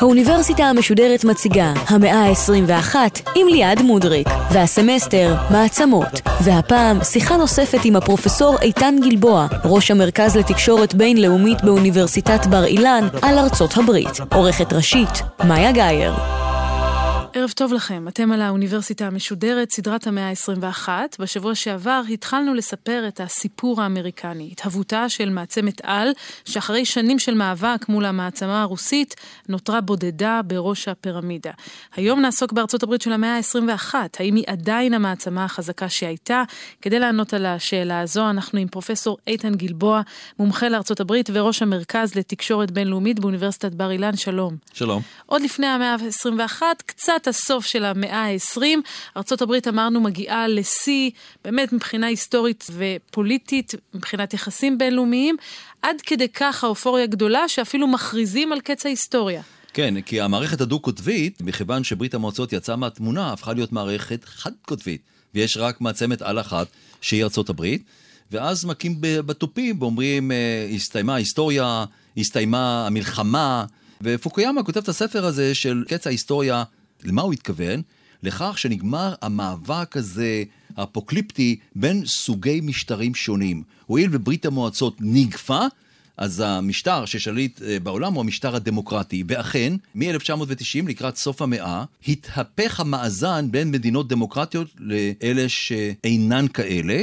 האוניברסיטה המשודרת מציגה המאה ה-21 עם ליעד מודריק, והסמסטר מעצמות, והפעם שיחה נוספת עם הפרופסור איתן גלבוע, ראש המרכז לתקשורת בינלאומית באוניברסיטת בר אילן, על ארצות הברית. עורכת ראשית, מאיה גאייר. ערב טוב לכם, אתם על האוניברסיטה המשודרת, סדרת המאה ה-21. בשבוע שעבר התחלנו לספר את הסיפור האמריקני, התהוותה של מעצמת על, שאחרי שנים של מאבק מול המעצמה הרוסית, נותרה בודדה בראש הפירמידה. היום נעסוק בארצות הברית של המאה ה-21, האם היא עדיין המעצמה החזקה שהייתה? כדי לענות על השאלה הזו, אנחנו עם פרופסור איתן גלבוע, מומחה לארצות הברית וראש המרכז לתקשורת בינלאומית באוניברסיטת בר אילן, שלום. שלום. עוד לפני המאה ה-21, קצת לקראת הסוף של המאה ה-20, ארה"ב אמרנו מגיעה לשיא, באמת מבחינה היסטורית ופוליטית, מבחינת יחסים בינלאומיים, עד כדי כך האופוריה גדולה שאפילו מכריזים על קץ ההיסטוריה. כן, כי המערכת הדו-קוטבית, מכיוון שברית המועצות יצאה מהתמונה, הפכה להיות מערכת חד-קוטבית, ויש רק מעצמת על אחת, שהיא ארצות הברית, ואז מכים בתופים ואומרים, אה, הסתיימה ההיסטוריה, הסתיימה המלחמה, ופוקיאמה כותב את הספר הזה של קץ ההיסטוריה למה הוא התכוון? לכך שנגמר המאבק הזה, האפוקליפטי, בין סוגי משטרים שונים. הואיל וברית המועצות נגפה, אז המשטר ששליט אה, בעולם הוא המשטר הדמוקרטי, ואכן, מ-1990 לקראת סוף המאה, התהפך המאזן בין מדינות דמוקרטיות לאלה שאינן כאלה,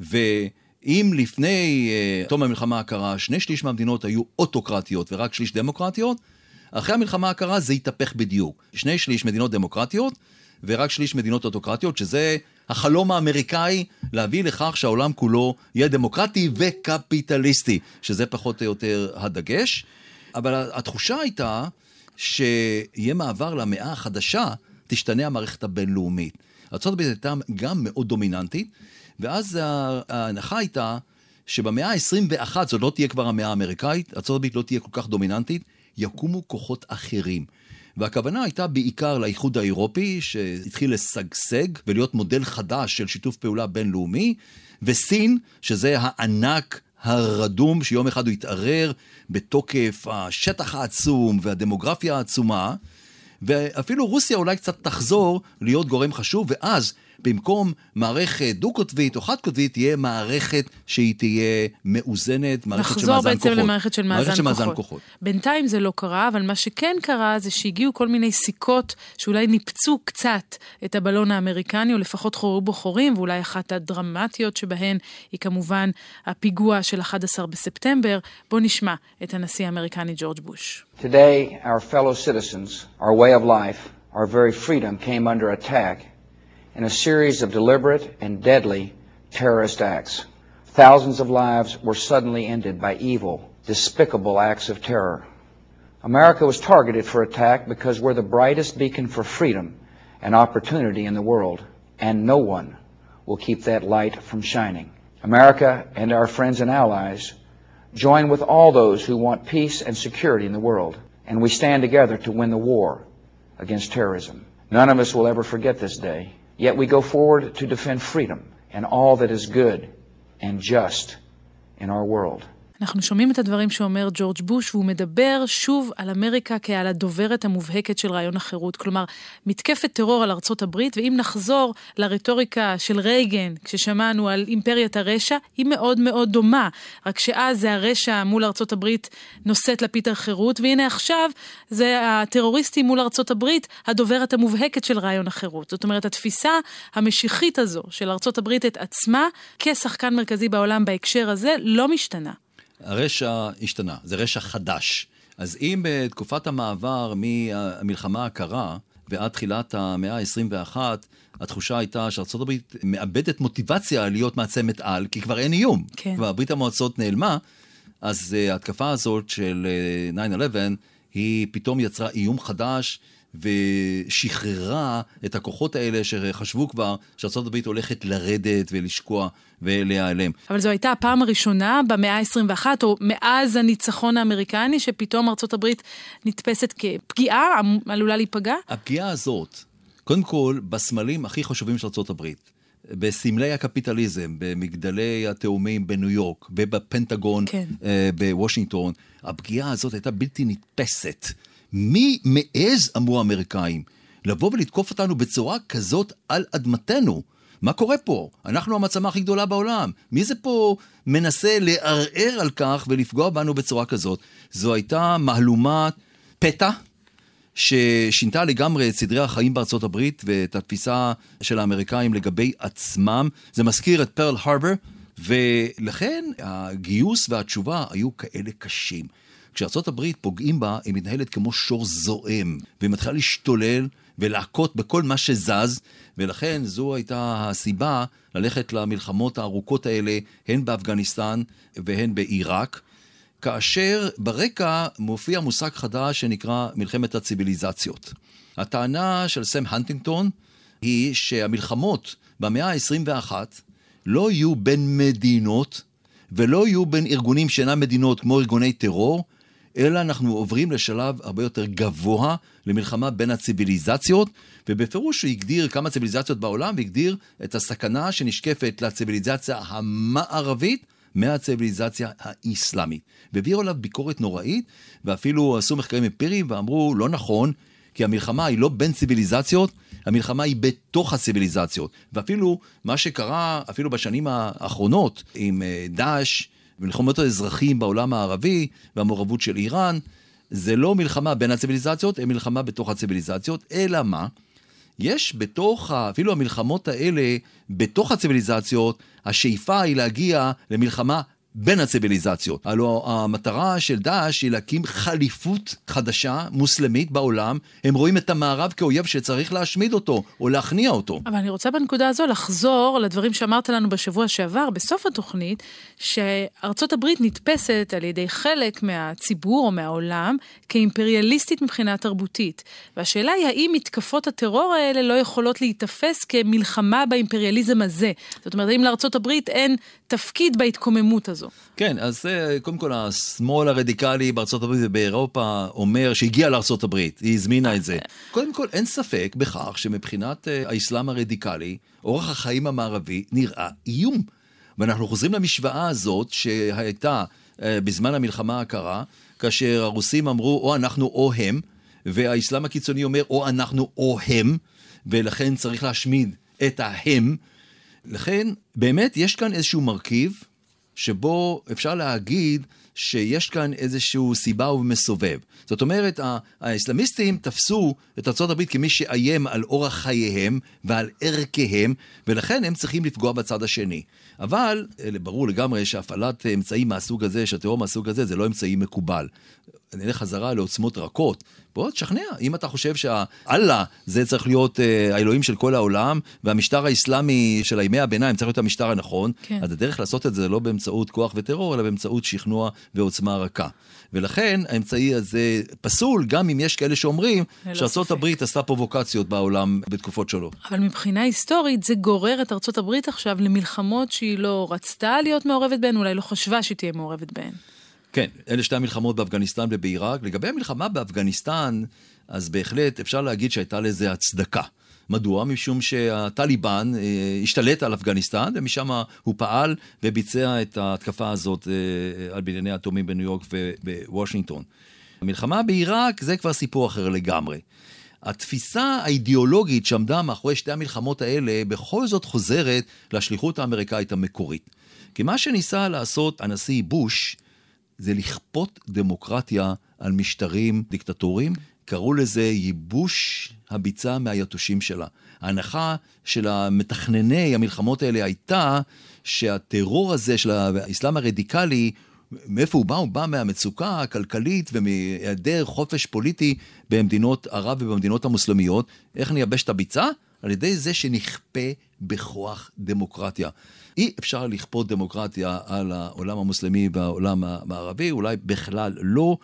ואם לפני uh, תום המלחמה הקרה שני שליש מהמדינות היו אוטוקרטיות ורק שליש דמוקרטיות, אחרי המלחמה הקרה זה התהפך בדיוק. שני שליש מדינות דמוקרטיות ורק שליש מדינות אוטוקרטיות, שזה החלום האמריקאי להביא לכך שהעולם כולו יהיה דמוקרטי וקפיטליסטי, שזה פחות או יותר הדגש. אבל התחושה הייתה שיהיה מעבר למאה החדשה, תשתנה המערכת הבינלאומית. ארה"ב הייתה גם מאוד דומיננטית, ואז ההנחה הייתה שבמאה ה-21, זאת לא תהיה כבר המאה האמריקאית, ארה"ב לא תהיה כל כך דומיננטית, יקומו כוחות אחרים. והכוונה הייתה בעיקר לאיחוד האירופי, שהתחיל לשגשג ולהיות מודל חדש של שיתוף פעולה בינלאומי, וסין, שזה הענק הרדום, שיום אחד הוא יתערער בתוקף השטח העצום והדמוגרפיה העצומה, ואפילו רוסיה אולי קצת תחזור להיות גורם חשוב, ואז במקום מערכת דו-קוטבית או חד-קוטבית, תהיה מערכת שהיא תהיה מאוזנת, מערכת של מאזן כוחות. נחזור בעצם למערכת של מאזן, של מאזן כוחות. כוחות. בינתיים זה לא קרה, אבל מה שכן קרה זה שהגיעו כל מיני סיכות שאולי ניפצו קצת את הבלון האמריקני, או לפחות חוררו בו חורים, ואולי אחת הדרמטיות שבהן היא כמובן הפיגוע של 11 בספטמבר. בואו נשמע את הנשיא האמריקני ג'ורג' בוש. Today, our fellow citizens, our way of life, our very freedom came under attack in a series of deliberate and deadly terrorist acts. Thousands of lives were suddenly ended by evil, despicable acts of terror. America was targeted for attack because we're the brightest beacon for freedom and opportunity in the world, and no one will keep that light from shining. America and our friends and allies join with all those who want peace and security in the world, and we stand together to win the war against terrorism. None of us will ever forget this day. Yet we go forward to defend freedom and all that is good and just in our world. אנחנו שומעים את הדברים שאומר ג'ורג' בוש, והוא מדבר שוב על אמריקה כעל הדוברת המובהקת של רעיון החירות. כלומר, מתקפת טרור על ארצות הברית, ואם נחזור לרטוריקה של רייגן, כששמענו על אימפריית הרשע, היא מאוד מאוד דומה. רק שאז זה הרשע מול ארצות הברית נושאת לפיד החירות, והנה עכשיו זה הטרוריסטים מול ארצות הברית, הדוברת המובהקת של רעיון החירות. זאת אומרת, התפיסה המשיחית הזו של ארצות הברית את עצמה כשחקן מרכזי בעולם בהקשר הזה לא משתנה. הרשע השתנה, זה רשע חדש. אז אם בתקופת המעבר מהמלחמה הקרה ועד תחילת המאה ה-21, התחושה הייתה שארה"ב מאבדת מוטיבציה להיות מעצמת על, כי כבר אין איום. כן. כבר ברית המועצות נעלמה, אז uh, ההתקפה הזאת של uh, 9-11, היא פתאום יצרה איום חדש ושחררה את הכוחות האלה שחשבו כבר שארה"ב הולכת לרדת ולשקוע ולהיעלם. אבל זו הייתה הפעם הראשונה במאה ה-21, או מאז הניצחון האמריקני, שפתאום ארה"ב נתפסת כפגיעה, עלולה להיפגע? הפגיעה הזאת, קודם כל, בסמלים הכי חשובים של ארה"ב, בסמלי הקפיטליזם, במגדלי התאומים בניו יורק ובפנטגון כן. אה, בוושינגטון, הפגיעה הזאת הייתה בלתי נתפסת. מי מעז, אמרו האמריקאים, לבוא ולתקוף אותנו בצורה כזאת על אדמתנו? מה קורה פה? אנחנו המעצמה הכי גדולה בעולם. מי זה פה מנסה לערער על כך ולפגוע בנו בצורה כזאת? זו הייתה מהלומת פתע. ששינתה לגמרי את סדרי החיים בארצות הברית ואת התפיסה של האמריקאים לגבי עצמם. זה מזכיר את פרל הרבר, ולכן הגיוס והתשובה היו כאלה קשים. כשארצות הברית פוגעים בה, היא מתנהלת כמו שור זועם, והיא מתחילה להשתולל ולהכות בכל מה שזז, ולכן זו הייתה הסיבה ללכת למלחמות הארוכות האלה, הן באפגניסטן והן בעיראק. כאשר ברקע מופיע מושג חדש שנקרא מלחמת הציביליזציות. הטענה של סם הנטינגטון היא שהמלחמות במאה ה-21 לא יהיו בין מדינות ולא יהיו בין ארגונים שאינם מדינות כמו ארגוני טרור, אלא אנחנו עוברים לשלב הרבה יותר גבוה למלחמה בין הציביליזציות, ובפירוש הוא הגדיר כמה ציביליזציות בעולם והגדיר את הסכנה שנשקפת לציביליזציה המערבית מהציביליזציה האיסלאמית. והעבירו עליו ביקורת נוראית, ואפילו עשו מחקרים אמפיריים ואמרו, לא נכון, כי המלחמה היא לא בין ציביליזציות, המלחמה היא בתוך הציביליזציות. ואפילו מה שקרה, אפילו בשנים האחרונות, עם אה, דאעש, מלחמות האזרחים בעולם הערבי והמעורבות של איראן, זה לא מלחמה בין הציביליזציות, אלא מלחמה בתוך הציביליזציות, אלא מה? יש בתוך, אפילו המלחמות האלה, בתוך הציביליזציות, השאיפה היא להגיע למלחמה בין הציביליזציות. הלוא המטרה של דאעש היא להקים חליפות חדשה, מוסלמית, בעולם. הם רואים את המערב כאויב שצריך להשמיד אותו, או להכניע אותו. אבל אני רוצה בנקודה הזו לחזור לדברים שאמרת לנו בשבוע שעבר, בסוף התוכנית, שארצות הברית נתפסת על ידי חלק מהציבור או מהעולם כאימפריאליסטית מבחינה תרבותית. והשאלה היא האם מתקפות הטרור האלה לא יכולות להיתפס כמלחמה באימפריאליזם הזה. זאת אומרת, האם לארצות הברית אין תפקיד בהתקוממות הזו? כן, אז זה קודם כל השמאל הרדיקלי בארצות הברית ובאירופה אומר שהגיע לארצות הברית, היא הזמינה את זה. קודם כל, אין ספק בכך שמבחינת אה, האסלאם הרדיקלי, אורח החיים המערבי נראה איום. ואנחנו חוזרים למשוואה הזאת שהייתה אה, בזמן המלחמה הקרה, כאשר הרוסים אמרו או אנחנו או הם, והאסלאם הקיצוני אומר או אנחנו או הם, ולכן צריך להשמיד את ההם. לכן, באמת יש כאן איזשהו מרכיב שבו אפשר להגיד שיש כאן איזשהו סיבה ומסובב. זאת אומרת, האסלאמיסטים תפסו את ארה"ב כמי שאיים על אורח חייהם ועל ערכיהם, ולכן הם צריכים לפגוע בצד השני. אבל ברור לגמרי שהפעלת אמצעים מהסוג הזה, שהטרור מהסוג הזה, זה לא אמצעי מקובל. נלך חזרה לעוצמות רכות. בוא תשכנע, אם אתה חושב שהאללה זה צריך להיות אה, האלוהים של כל העולם, והמשטר האסלאמי של הימי הביניים צריך להיות המשטר הנכון, כן. אז הדרך לעשות את זה לא באמצעות כוח וטרור, אלא באמצעות שכנוע ועוצמה רכה. ולכן האמצעי הזה פסול, גם אם יש כאלה שאומרים שארצות הברית עשתה פרובוקציות בעולם בתקופות שונות. אבל מבחינה היסטורית זה גורר את ארצות הברית עכשיו למלחמות שהיא לא רצתה להיות מעורבת בהן, אולי לא חשבה שהיא תהיה מעורבת בהן. כן, אלה שתי המלחמות באפגניסטן ובעיראק. לגבי המלחמה באפגניסטן, אז בהחלט אפשר להגיד שהייתה לזה הצדקה. מדוע? משום שהטליבן אה, השתלט על אפגניסטן, ומשם הוא פעל וביצע את ההתקפה הזאת אה, על בנייני אטומים בניו יורק ובוושינגטון. המלחמה בעיראק זה כבר סיפור אחר לגמרי. התפיסה האידיאולוגית שעמדה מאחורי שתי המלחמות האלה בכל זאת חוזרת לשליחות האמריקאית המקורית. כי מה שניסה לעשות הנשיא בוש זה לכפות דמוקרטיה על משטרים דיקטטוריים. קראו לזה ייבוש הביצה מהיתושים שלה. ההנחה של המתכנני המלחמות האלה הייתה שהטרור הזה של האסלאם הרדיקלי, מאיפה הוא בא? הוא בא מהמצוקה הכלכלית ומהיעדר חופש פוליטי במדינות ערב ובמדינות המוסלמיות. איך נייבש את הביצה? על ידי זה שנכפה בכוח דמוקרטיה. אי אפשר לכפות דמוקרטיה על העולם המוסלמי והעולם המערבי, אולי בכלל לא.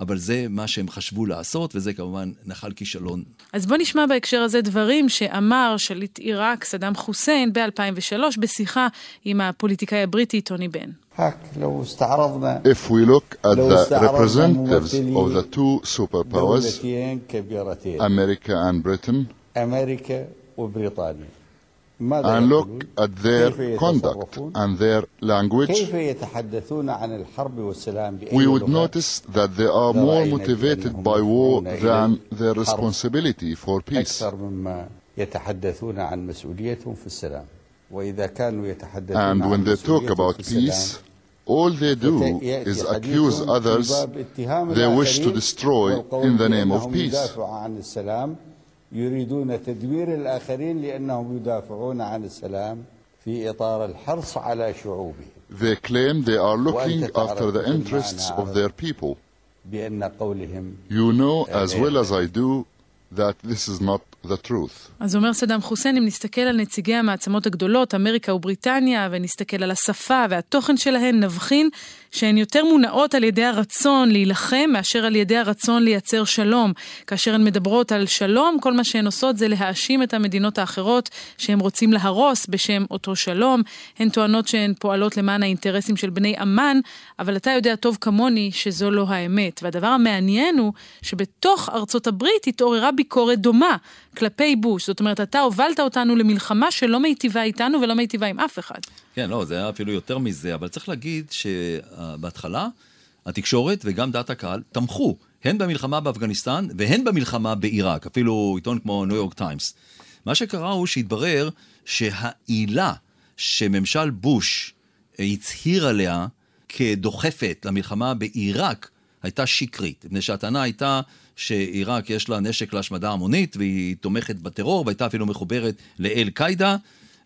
אבל זה מה שהם חשבו לעשות, וזה כמובן נחל כישלון. אז בוא נשמע בהקשר הזה דברים שאמר שליט עיראק סדאם חוסיין ב-2003 בשיחה עם הפוליטיקאי הבריטי טוני בן. If we look at the representatives of the two superpowers, America and Britain, America and look at their conduct and their language, we would notice that they are more motivated by war than their responsibility for peace. And when they talk about peace, all they do is accuse others they wish to destroy in the name of peace. يريدون تدوير الآخرين لأنهم يدافعون عن السلام في إطار الحرص على شعوبهم. They claim they are looking after the interests of their people. بأن قولهم You know as well as I do that this is not the truth. אז אומר סדאם חוסיין, אם נסתכל על נציגי המעצמות הגדולות, אמריקה ובריטניה, ונסתכל על השפה והתוכן שלהן, נבחין שהן יותר מונעות על ידי הרצון להילחם מאשר על ידי הרצון לייצר שלום. כאשר הן מדברות על שלום, כל מה שהן עושות זה להאשים את המדינות האחרות שהן רוצים להרוס בשם אותו שלום. הן טוענות שהן פועלות למען האינטרסים של בני עמן, אבל אתה יודע טוב כמוני שזו לא האמת. והדבר המעניין הוא שבתוך ארצות הברית התעוררה ביקורת דומה כלפי בוש. זאת אומרת, אתה הובלת אותנו למלחמה שלא מיטיבה איתנו ולא מיטיבה עם אף אחד. כן, לא, זה היה אפילו יותר מזה, אבל צריך להגיד שבהתחלה התקשורת וגם דעת הקהל תמכו, הן במלחמה באפגניסטן והן במלחמה בעיראק, אפילו עיתון כמו ניו יורק טיימס. מה שקרה הוא שהתברר שהעילה שממשל בוש הצהיר עליה כדוחפת למלחמה בעיראק הייתה שקרית, מפני שהטענה הייתה שעיראק יש לה נשק להשמדה המונית והיא תומכת בטרור והייתה אפילו מחוברת לאל-קאעידה.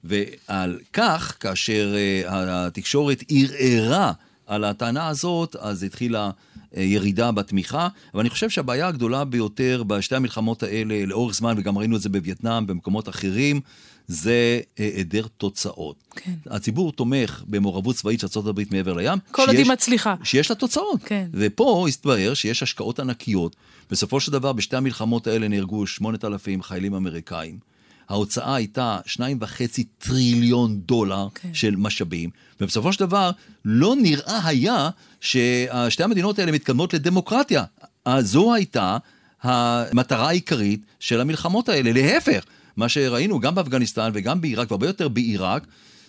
ועל כך, כאשר uh, התקשורת ערערה על הטענה הזאת, אז התחילה uh, ירידה בתמיכה. אבל אני חושב שהבעיה הגדולה ביותר בשתי המלחמות האלה לאורך זמן, וגם ראינו את זה בווייטנאם, במקומות אחרים, זה uh, היעדר תוצאות. כן. הציבור תומך במעורבות צבאית של ארה"ב מעבר לים. כל עוד היא מצליחה. שיש לה תוצאות. כן. ופה הסתבר שיש השקעות ענקיות. בסופו של דבר, בשתי המלחמות האלה נהרגו 8,000 חיילים אמריקאים. ההוצאה הייתה שניים וחצי טריליון דולר okay. כן. של משאבים, ובסופו של דבר לא נראה היה ששתי המדינות האלה מתקדמות לדמוקרטיה. זו הייתה המטרה העיקרית של המלחמות האלה. להפך, מה שראינו גם באפגניסטן וגם בעיראק, והרבה יותר בעיראק,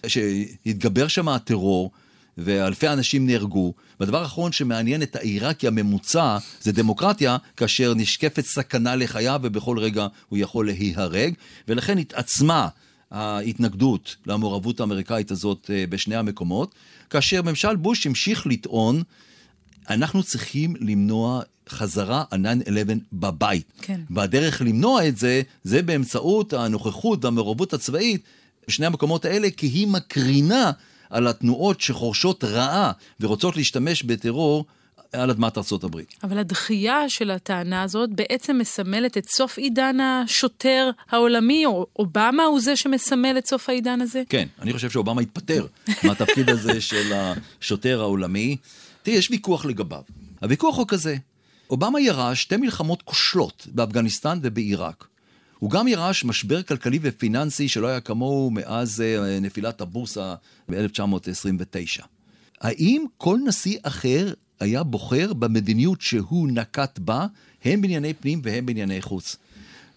שהתגבר שם הטרור. ואלפי אנשים נהרגו. והדבר האחרון שמעניין את העיראקי הממוצע זה דמוקרטיה, כאשר נשקפת סכנה לחייו ובכל רגע הוא יכול להיהרג, ולכן התעצמה ההתנגדות למעורבות האמריקאית הזאת אה, בשני המקומות, כאשר ממשל בוש המשיך לטעון, אנחנו צריכים למנוע חזרה על 9-11 בבית. כן. והדרך למנוע את זה, זה באמצעות הנוכחות והמעורבות הצבאית בשני המקומות האלה, כי היא מקרינה על התנועות שחורשות רעה ורוצות להשתמש בטרור על אדמת הברית. אבל הדחייה של הטענה הזאת בעצם מסמלת את סוף עידן השוטר העולמי, או אובמה הוא זה שמסמל את סוף העידן הזה? כן, אני חושב שאובמה התפטר מהתפקיד הזה של השוטר העולמי. תראי, יש ויכוח לגביו. הוויכוח הוא כזה, אובמה ירש שתי מלחמות כושלות באפגניסטן ובעיראק. הוא גם ירש משבר כלכלי ופיננסי שלא היה כמוהו מאז אה, נפילת הבורסה ב-1929. האם כל נשיא אחר היה בוחר במדיניות שהוא נקט בה, הן בענייני פנים והן בענייני חוץ?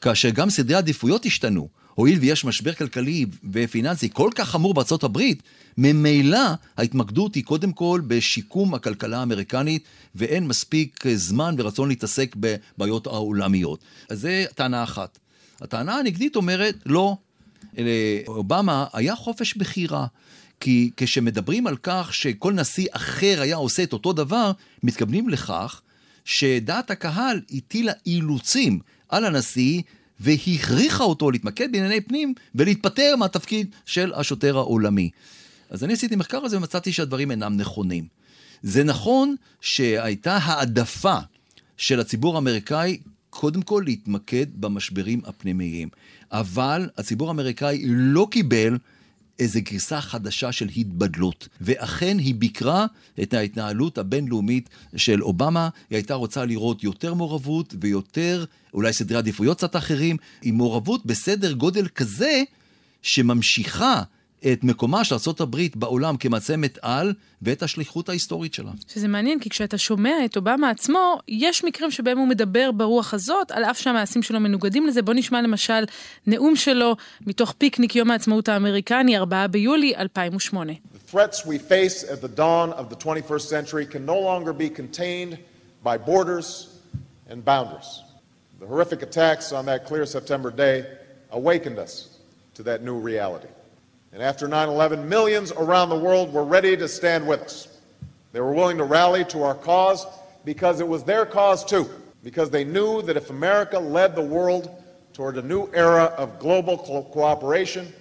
כאשר גם סדרי עדיפויות השתנו, הואיל ויש משבר כלכלי ופיננסי כל כך חמור בארצות הברית, ממילא ההתמקדות היא קודם כל בשיקום הכלכלה האמריקנית, ואין מספיק זמן ורצון להתעסק בבעיות העולמיות. אז זו טענה אחת. הטענה הנגדית אומרת, לא, לאובמה היה חופש בחירה. כי כשמדברים על כך שכל נשיא אחר היה עושה את אותו דבר, מתכוונים לכך שדעת הקהל הטילה אילוצים על הנשיא והכריחה אותו להתמקד בענייני פנים ולהתפטר מהתפקיד של השוטר העולמי. אז אני עשיתי מחקר הזה ומצאתי שהדברים אינם נכונים. זה נכון שהייתה העדפה של הציבור האמריקאי קודם כל להתמקד במשברים הפנימיים. אבל הציבור האמריקאי לא קיבל איזו גרסה חדשה של התבדלות. ואכן היא ביקרה את ההתנהלות הבינלאומית של אובמה. היא הייתה רוצה לראות יותר מעורבות ויותר, אולי סדרי עדיפויות קצת אחרים, עם מעורבות בסדר גודל כזה שממשיכה את מקומה של ארה"ב בעולם כמעצמת על ואת השליחות ההיסטורית שלה. שזה מעניין, כי כשאתה שומע את אובמה עצמו, יש מקרים שבהם הוא מדבר ברוח הזאת, על אף שהמעשים שלו מנוגדים לזה. בוא נשמע למשל נאום שלו מתוך פיקניק יום העצמאות האמריקני, 4 ביולי 2008. The threats we face at the dawn of the 21st century can no longer be contained by borders and boundaries. The horrific attacks on that clear September day awakened us to that new reality. And after 9 11, millions around the world were ready to stand with us. They were willing to rally to our cause because it was their cause too, because they knew that if America led the world toward a new era of global co- cooperation,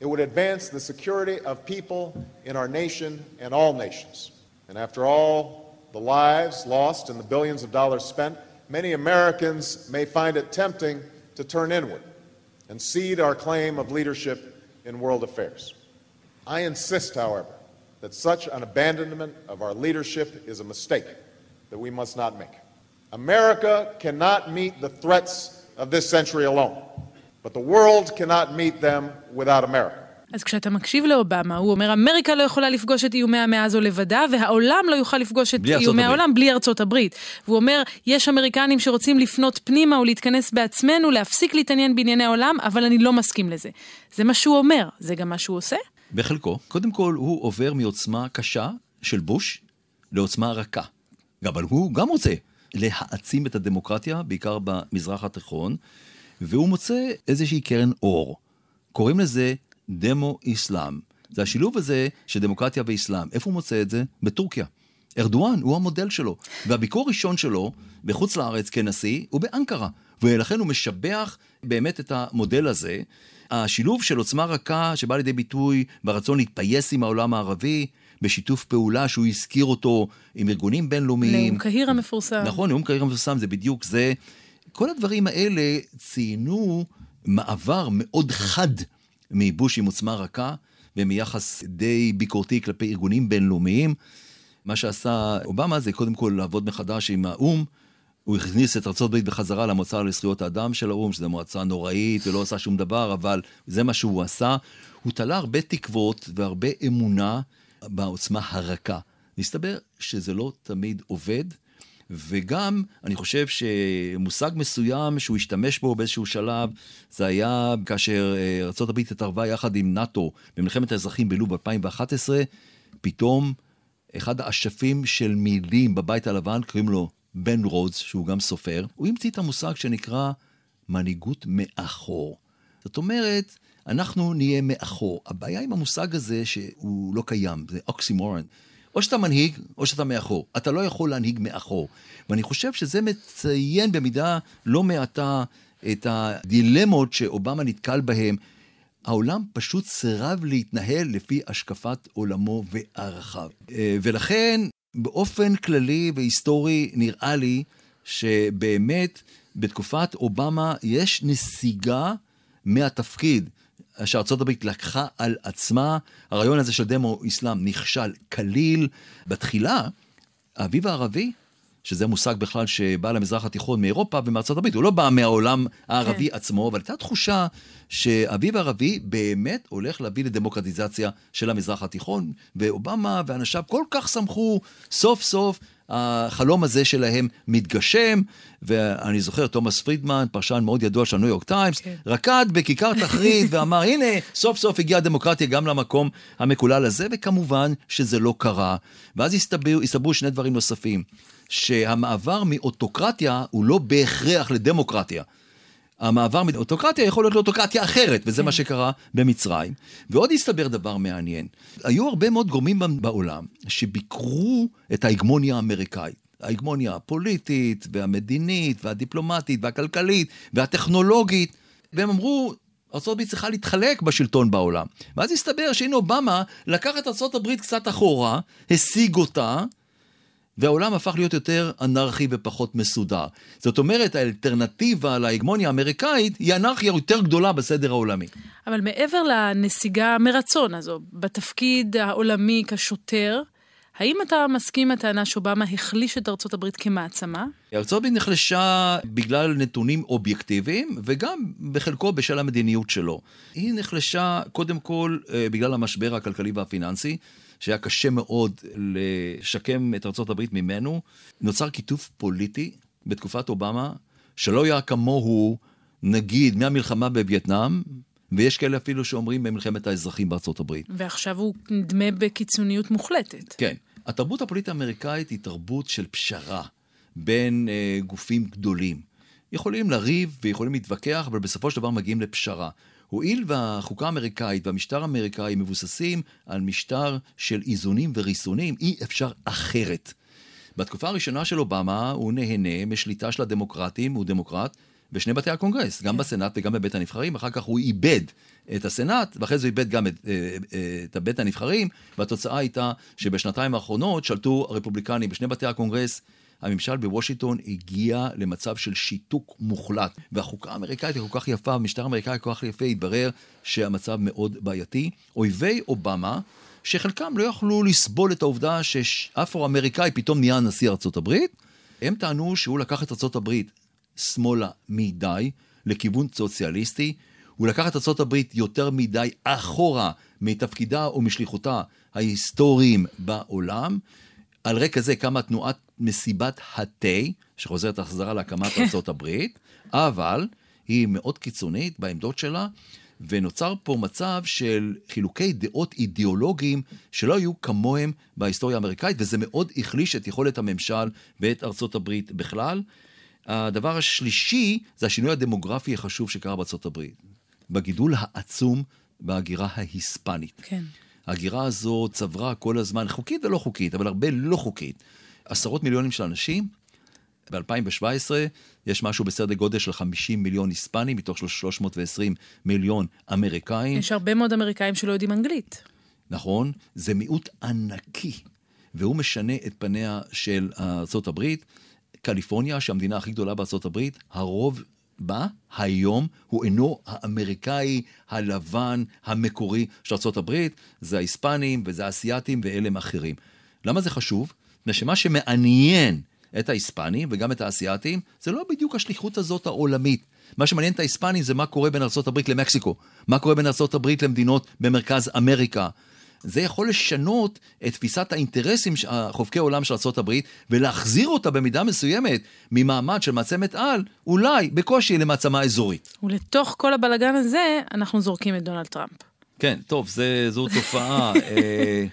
it would advance the security of people in our nation and all nations. And after all the lives lost and the billions of dollars spent, many Americans may find it tempting to turn inward and cede our claim of leadership in world affairs. I insist, however, that such an abandonment of our leadership is a mistake that we must not make. America cannot meet the threats of this century alone, but the world cannot meet them without America. אז כשאתה מקשיב לאובמה, הוא אומר, אמריקה לא יכולה לפגוש את איומי המאה הזו לבדה, והעולם לא יוכל לפגוש את איומי העולם בלי ארצות הברית. והוא אומר, יש אמריקנים שרוצים לפנות פנימה ולהתכנס בעצמנו, להפסיק להתעניין בענייני העולם, אבל אני לא מסכים לזה. זה מה שהוא אומר, זה גם מה שהוא עושה? בחלקו. קודם כל, הוא עובר מעוצמה קשה של בוש לעוצמה רכה. אבל הוא גם רוצה להעצים את הדמוקרטיה, בעיקר במזרח התיכון, והוא מוצא איזושהי קרן אור. קוראים לזה דמו-אסלאם. זה השילוב הזה של דמוקרטיה ואסלאם. איפה הוא מוצא את זה? בטורקיה. ארדואן הוא המודל שלו. והביקור הראשון שלו בחוץ לארץ כנשיא הוא באנקרה. ולכן הוא משבח באמת את המודל הזה. השילוב של עוצמה רכה שבא לידי ביטוי ברצון להתפייס עם העולם הערבי, בשיתוף פעולה שהוא הזכיר אותו עם ארגונים בינלאומיים. נאום קהיר המפורסם. נכון, נאום קהיר המפורסם זה בדיוק זה. כל הדברים האלה ציינו מעבר מאוד חד מבוש עם עוצמה רכה ומיחס די ביקורתי כלפי ארגונים בינלאומיים. מה שעשה אובמה זה קודם כל לעבוד מחדש עם האו"ם. הוא הכניס את ארה"ב בחזרה למועצה לזכויות האדם של האו"ם, שזו מועצה נוראית ולא עשה שום דבר, אבל זה מה שהוא עשה. הוא תלה הרבה תקוות והרבה אמונה בעוצמה הרכה. מסתבר שזה לא תמיד עובד, וגם, אני חושב שמושג מסוים שהוא השתמש בו באיזשהו שלב, זה היה כאשר אה, ארה"ב התערבה יחד עם נאט"ו במלחמת האזרחים בלוב 2011, פתאום אחד האשפים של מילים בבית הלבן, קוראים לו בן רודס, שהוא גם סופר, הוא המציא את המושג שנקרא מנהיגות מאחור. זאת אומרת, אנחנו נהיה מאחור. הבעיה עם המושג הזה שהוא לא קיים, זה אוקסימורן. או שאתה מנהיג, או שאתה מאחור. אתה לא יכול להנהיג מאחור. ואני חושב שזה מציין במידה לא מעטה את הדילמות שאובמה נתקל בהן. העולם פשוט סירב להתנהל לפי השקפת עולמו וערכיו. אה, ולכן, באופן כללי והיסטורי, נראה לי שבאמת בתקופת אובמה יש נסיגה מהתפקיד שארצות הברית לקחה על עצמה. הרעיון הזה של דמו-אסלאם נכשל כליל. בתחילה, האביב הערבי, שזה מושג בכלל שבא למזרח התיכון מאירופה ומארצות הברית, הוא לא בא מהעולם הערבי כן. עצמו, אבל הייתה תחושה שהאביב הערבי באמת הולך להביא לדמוקרטיזציה של המזרח התיכון, ואובמה ואנשיו כל כך שמחו סוף סוף החלום הזה שלהם מתגשם, ואני זוכר, תומאס פרידמן, פרשן מאוד ידוע של הניו יורק טיימס, כן. רקד בכיכר תחריר ואמר, הנה, סוף סוף הגיעה הדמוקרטיה גם למקום המקולל הזה, וכמובן שזה לא קרה. ואז הסתברו שני דברים נוספים, שהמעבר מאוטוקרטיה הוא לא בהכרח לדמוקרטיה. המעבר מאוטוקרטיה יכול להיות לאוטוקרטיה אחרת, וזה כן. מה שקרה במצרים. ועוד הסתבר דבר מעניין. היו הרבה מאוד גורמים בעולם שביקרו את ההגמוניה האמריקאית. ההגמוניה הפוליטית, והמדינית, והדיפלומטית, והכלכלית, והטכנולוגית, והם אמרו, ארה"ב צריכה להתחלק בשלטון בעולם. ואז הסתבר שהנה אובמה לקח את ארה"ב קצת אחורה, השיג אותה, והעולם הפך להיות יותר אנרכי ופחות מסודר. זאת אומרת, האלטרנטיבה להגמוניה האמריקאית היא אנרכיה יותר גדולה בסדר העולמי. אבל מעבר לנסיגה מרצון הזו, בתפקיד העולמי כשוטר, האם אתה מסכים עם הטענה שאובמה החליש את ארצות הברית כמעצמה? ארצות הברית נחלשה בגלל נתונים אובייקטיביים, וגם בחלקו בשל המדיניות שלו. היא נחלשה קודם כל אה, בגלל המשבר הכלכלי והפיננסי, שהיה קשה מאוד לשקם את הברית ממנו. נוצר קיטוף פוליטי בתקופת אובמה, שלא היה כמוהו, נגיד, מהמלחמה בווייטנאם, ויש כאלה אפילו שאומרים במלחמת האזרחים בארצות הברית. ועכשיו הוא נדמה בקיצוניות מוחלטת. כן. התרבות הפוליטית האמריקאית היא תרבות של פשרה בין אה, גופים גדולים. יכולים לריב ויכולים להתווכח, אבל בסופו של דבר מגיעים לפשרה. הואיל והחוקה האמריקאית והמשטר האמריקאי מבוססים על משטר של איזונים וריסונים, אי אפשר אחרת. בתקופה הראשונה של אובמה הוא נהנה משליטה של הדמוקרטים, הוא דמוקרט, בשני בתי הקונגרס, גם כן. בסנאט וגם בבית הנבחרים, אחר כך הוא איבד את הסנאט, ואחרי זה הוא איבד גם את, אה, אה, את בית הנבחרים, והתוצאה הייתה שבשנתיים האחרונות שלטו הרפובליקנים בשני בתי הקונגרס. הממשל בוושינגטון הגיע למצב של שיתוק מוחלט, והחוקה האמריקאית היא כל כך יפה, המשטר האמריקאי כל כך יפה, התברר שהמצב מאוד בעייתי. אויבי אובמה, שחלקם לא יכלו לסבול את העובדה שאפרו-אמריקאי פתאום נהיה נשיא ארצות הברית, הם טענו שהוא לקח את ארצות הברית שמאלה מדי, לכיוון סוציאליסטי. הוא לקח את ארה"ב יותר מדי אחורה מתפקידה ומשליחותה ההיסטוריים בעולם. על רקע זה קמה תנועת מסיבת התה, שחוזרת החזרה להקמת כן. ארה"ב, אבל היא מאוד קיצונית בעמדות שלה, ונוצר פה מצב של חילוקי דעות אידיאולוגיים שלא היו כמוהם בהיסטוריה האמריקאית, וזה מאוד החליש את יכולת הממשל ואת ארצות הברית בכלל. הדבר השלישי זה השינוי הדמוגרפי החשוב שקרה בארצות הברית. בגידול העצום בהגירה ההיספנית. כן. ההגירה הזו צברה כל הזמן, חוקית ולא חוקית, אבל הרבה לא חוקית. עשרות מיליונים של אנשים. ב-2017 יש משהו בסדר גודל של 50 מיליון היספנים מתוך 320 מיליון אמריקאים. יש הרבה מאוד אמריקאים שלא יודעים אנגלית. נכון, זה מיעוט ענקי, והוא משנה את פניה של ארה"ב. קליפורניה, שהמדינה הכי גדולה בארצות הברית, הרוב בה היום הוא אינו האמריקאי הלבן המקורי של הברית, זה ההיספנים וזה האסייתים ואלה הם אחרים. למה זה חשוב? מפני שמה שמעניין את ההיספנים וגם את האסייתים, זה לא בדיוק השליחות הזאת העולמית. מה שמעניין את ההיספנים זה מה קורה בין ארה"ב למקסיקו, מה קורה בין ארה"ב למדינות במרכז אמריקה. זה יכול לשנות את תפיסת האינטרסים, חובקי עולם של ארה"ב, ולהחזיר אותה במידה מסוימת ממעמד של מעצמת על, אולי בקושי למעצמה אזורית. ולתוך כל הבלגן הזה, אנחנו זורקים את דונלד טראמפ. כן, טוב, זה, זו תופעה. אה,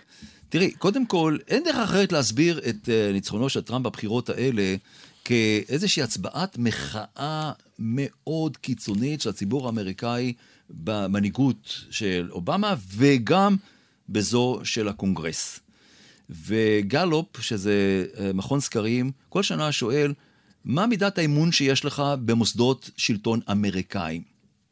תראי, קודם כל, אין דרך אחרת להסביר את אה, ניצחונו של טראמפ בבחירות האלה כאיזושהי הצבעת מחאה מאוד קיצונית של הציבור האמריקאי במנהיגות של אובמה, וגם בזו של הקונגרס. וגלופ, שזה אה, מכון סקרים, כל שנה שואל, מה מידת האמון שיש לך במוסדות שלטון אמריקאים?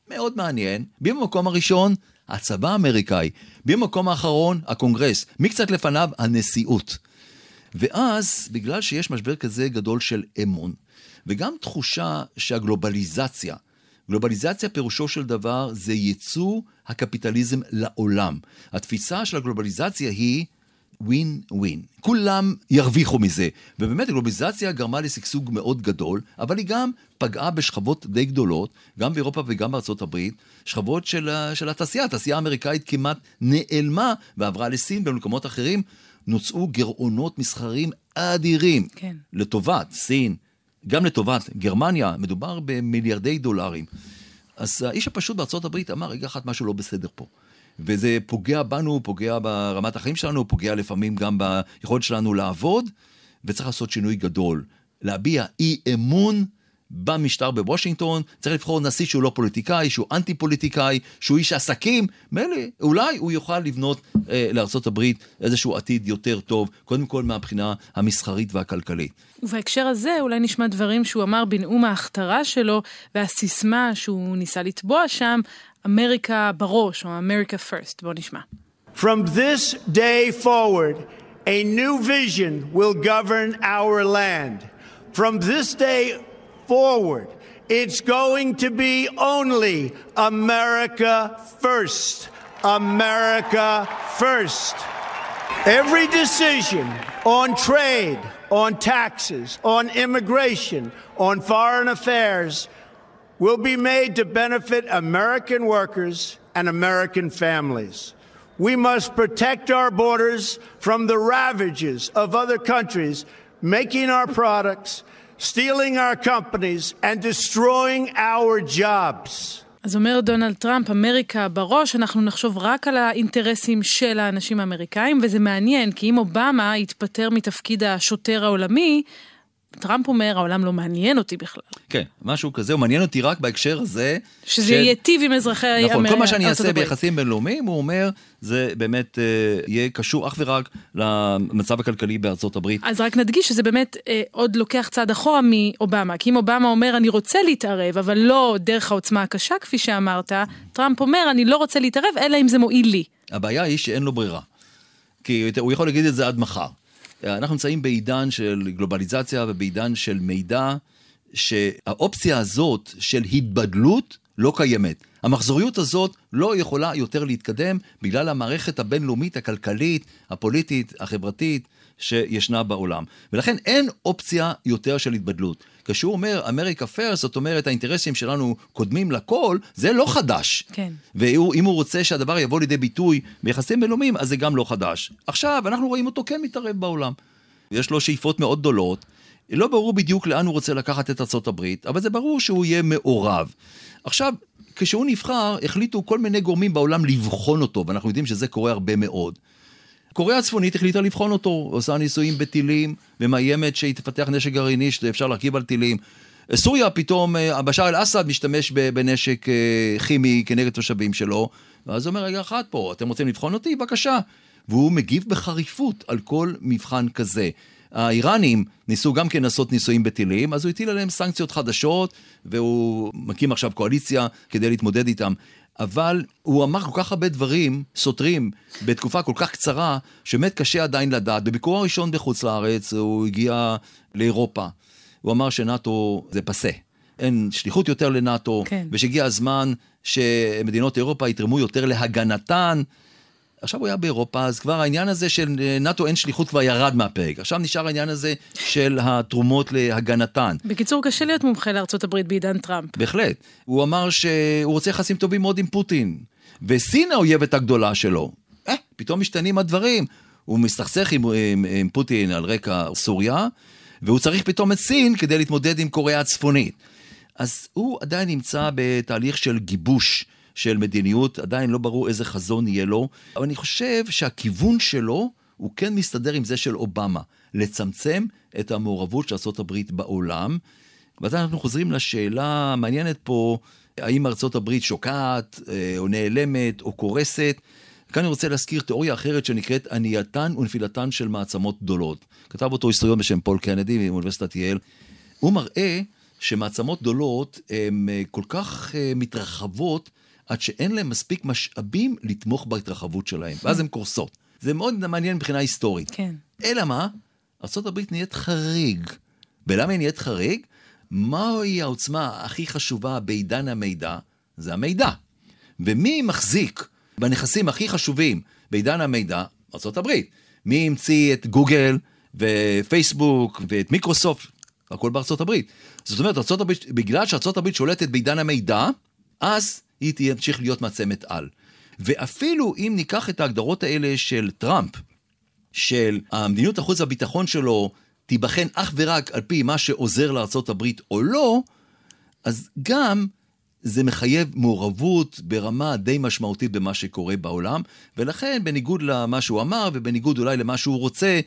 מאוד מעניין. במקום הראשון? הצבא האמריקאי. במקום האחרון? הקונגרס. מי קצת לפניו? הנשיאות. ואז, בגלל שיש משבר כזה גדול של אמון, וגם תחושה שהגלובליזציה גלובליזציה פירושו של דבר זה ייצוא הקפיטליזם לעולם. התפיסה של הגלובליזציה היא ווין ווין. כולם ירוויחו מזה. ובאמת הגלובליזציה גרמה לשגשוג מאוד גדול, אבל היא גם פגעה בשכבות די גדולות, גם באירופה וגם בארצות הברית, שכבות של, של התעשייה. התעשייה האמריקאית כמעט נעלמה ועברה לסין ובמקומות אחרים. נוצאו גירעונות מסחרים אדירים. כן. לטובת סין, גם לטובת גרמניה, מדובר במיליארדי דולרים. אז האיש הפשוט בארצות הברית אמר, רגע אחד, משהו לא בסדר פה. וזה פוגע בנו, פוגע ברמת החיים שלנו, פוגע לפעמים גם ביכולת שלנו לעבוד, וצריך לעשות שינוי גדול. להביע אי אמון במשטר בוושינגטון, צריך לבחור נשיא שהוא לא פוליטיקאי, שהוא אנטי פוליטיקאי, שהוא איש עסקים, מילא, אולי הוא יוכל לבנות אה, לארה"ב איזשהו עתיד יותר טוב, קודם כל מהבחינה המסחרית והכלכלית. ובהקשר הזה אולי נשמע דברים שהוא אמר בנאום ההכתרה שלו, והסיסמה שהוא ניסה לתבוע שם, אמריקה בראש, או אמריקה פרסט. בואו נשמע. From this day forward, a new vision will govern our land. From this day forward. It's going to be only America first. America first. Every decision on trade, on taxes, on immigration, on foreign affairs will be made to benefit American workers and American families. We must protect our borders from the ravages of other countries making our products, stealing our companies, and destroying our jobs. אז אומר דונלד טראמפ, אמריקה בראש, אנחנו נחשוב רק על האינטרסים של האנשים האמריקאים, וזה מעניין, כי אם אובמה יתפטר מתפקיד השוטר העולמי, טראמפ אומר, העולם לא מעניין אותי בכלל. כן, משהו כזה, הוא מעניין אותי רק בהקשר הזה. שזה של... ייטיב עם אזרחי ארצות. נכון, כל מה שאני אעשה ביחסים בינלאומיים, הוא אומר, זה באמת אה, יהיה קשור אך ורק למצב הכלכלי בארצות הברית. אז רק נדגיש שזה באמת אה, עוד לוקח צעד אחורה מאובמה. כי אם אובמה אומר, אני רוצה להתערב, אבל לא דרך העוצמה הקשה, כפי שאמרת, טראמפ אומר, אני לא רוצה להתערב, אלא אם זה מועיל לי. הבעיה היא שאין לו ברירה. כי הוא יכול להגיד את זה עד מחר. אנחנו נמצאים בעידן של גלובליזציה ובעידן של מידע, שהאופציה הזאת של התבדלות לא קיימת. המחזוריות הזאת לא יכולה יותר להתקדם בגלל המערכת הבינלאומית, הכלכלית, הפוליטית, החברתית שישנה בעולם. ולכן אין אופציה יותר של התבדלות. כשהוא אומר אמריקה פרס, זאת אומרת האינטרסים שלנו קודמים לכל, זה לא חדש. כן. ואם הוא רוצה שהדבר יבוא לידי ביטוי ביחסים בינלאומיים, אז זה גם לא חדש. עכשיו, אנחנו רואים אותו כן מתערב בעולם. יש לו שאיפות מאוד גדולות. לא ברור בדיוק לאן הוא רוצה לקחת את ארה"ב, אבל זה ברור שהוא יהיה מעורב. עכשיו, כשהוא נבחר, החליטו כל מיני גורמים בעולם לבחון אותו, ואנחנו יודעים שזה קורה הרבה מאוד. קוריאה הצפונית החליטה לבחון אותו, עושה ניסויים בטילים, ומאיימת שהיא תפתח נשק גרעיני שאפשר להרכיב על טילים. סוריה פתאום, אה, בשאר אל-אסד משתמש בנשק אה, כימי כנגד תושבים שלו, ואז אומר, רגע אחד פה, אתם רוצים לבחון אותי? בבקשה. והוא מגיב בחריפות על כל מבחן כזה. האיראנים ניסו גם כן לעשות ניסויים בטילים, אז הוא הטיל עליהם סנקציות חדשות, והוא מקים עכשיו קואליציה כדי להתמודד איתם. אבל הוא אמר כל כך הרבה דברים סותרים בתקופה כל כך קצרה, שבאמת קשה עדיין לדעת. בביקור הראשון בחוץ לארץ הוא הגיע לאירופה. הוא אמר שנאט"ו זה פסה. אין שליחות יותר לנאט"ו, כן. ושהגיע הזמן שמדינות אירופה יתרמו יותר להגנתן. עכשיו הוא היה באירופה, אז כבר העניין הזה של נאט"ו אין שליחות כבר ירד מהפרק. עכשיו נשאר העניין הזה של התרומות להגנתן. בקיצור, קשה להיות מומחה הברית בעידן טראמפ. בהחלט. הוא אמר שהוא רוצה יחסים טובים מאוד עם פוטין. וסין האויבת הגדולה שלו. אה, פתאום משתנים הדברים. הוא מסתכסך עם, עם, עם פוטין על רקע סוריה, והוא צריך פתאום את סין כדי להתמודד עם קוריאה הצפונית. אז הוא עדיין נמצא בתהליך של גיבוש. של מדיניות, עדיין לא ברור איזה חזון יהיה לו, אבל אני חושב שהכיוון שלו הוא כן מסתדר עם זה של אובמה, לצמצם את המעורבות של ארה"ב בעולם. ואז אנחנו חוזרים לשאלה המעניינת פה, האם ארה"ב שוקעת, אה, או נעלמת, או קורסת. כאן אני רוצה להזכיר תיאוריה אחרת שנקראת ענייתן ונפילתן של מעצמות גדולות. כתב אותו היסטוריון בשם פול קנדי מאוניברסיטת יעל. הוא מראה שמעצמות גדולות הן אה, כל כך אה, מתרחבות, עד שאין להם מספיק משאבים לתמוך בהתרחבות שלהם, ואז הן קורסות. זה מאוד מעניין מבחינה היסטורית. כן. אלא מה? ארה"ב נהיית חריג. ולמה היא נהיית חריג? מהי העוצמה הכי חשובה בעידן המידע? זה המידע. ומי מחזיק בנכסים הכי חשובים בעידן המידע? ארה"ב. מי המציא את גוגל ופייסבוק ואת מיקרוסופט? הכל בארצות הברית. זאת אומרת, ארצות הברית, בגלל שארצות הברית שולטת בעידן המידע, אז היא תמשיך להיות מעצמת על. ואפילו אם ניקח את ההגדרות האלה של טראמפ, של המדיניות החוץ והביטחון שלו תיבחן אך ורק על פי מה שעוזר הברית או לא, אז גם זה מחייב מעורבות ברמה די משמעותית במה שקורה בעולם, ולכן בניגוד למה שהוא אמר ובניגוד אולי למה שהוא רוצה,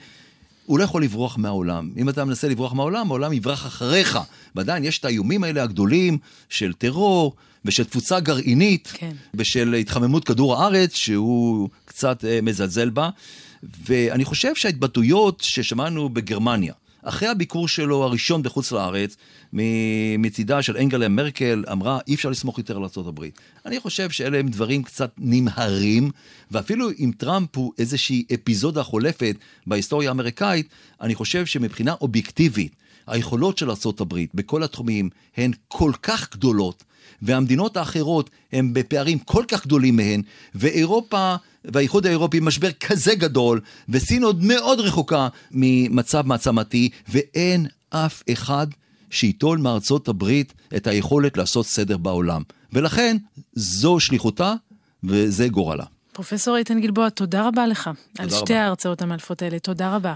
הוא לא יכול לברוח מהעולם. אם אתה מנסה לברוח מהעולם, העולם יברח אחריך. ועדיין יש את האיומים האלה הגדולים של טרור ושל תפוצה גרעינית, כן. ושל התחממות כדור הארץ, שהוא קצת אה, מזלזל בה. ואני חושב שההתבטאויות ששמענו בגרמניה, אחרי הביקור שלו הראשון בחוץ לארץ, מצידה של אנגלה מרקל, אמרה, אי אפשר לסמוך יותר על ארה"ב. אני חושב שאלה הם דברים קצת נמהרים, ואפילו אם טראמפ הוא איזושהי אפיזודה חולפת בהיסטוריה האמריקאית, אני חושב שמבחינה אובייקטיבית, היכולות של ארה"ב בכל התחומים הן כל כך גדולות, והמדינות האחרות הן בפערים כל כך גדולים מהן, ואירופה והאיחוד האירופי משבר כזה גדול, וסין עוד מאוד רחוקה ממצב מעצמתי, ואין אף אחד שייטול מארצות הברית את היכולת לעשות סדר בעולם. ולכן, זו שליחותה וזה גורלה. פרופסור איתן גלבוע, תודה רבה לך תודה על רבה. שתי ההרצאות המאלפות האלה. תודה רבה.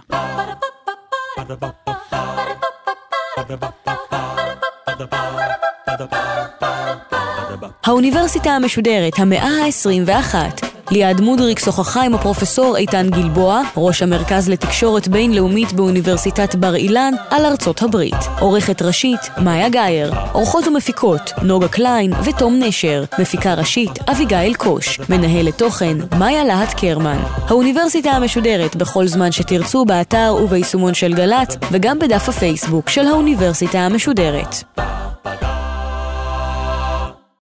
האוניברסיטה המשודרת, המאה ה-21 ליעד מודריק שוחחה עם הפרופסור איתן גלבוע, ראש המרכז לתקשורת בינלאומית באוניברסיטת בר אילן, על ארצות הברית. עורכת ראשית, מאיה גאייר. עורכות ומפיקות, נוגה קליין ותום נשר. מפיקה ראשית, אביגיל קוש. מנהלת תוכן, מאיה להט קרמן. האוניברסיטה המשודרת בכל זמן שתרצו באתר וביישומון של גל"צ, וגם בדף הפייסבוק של האוניברסיטה המשודרת.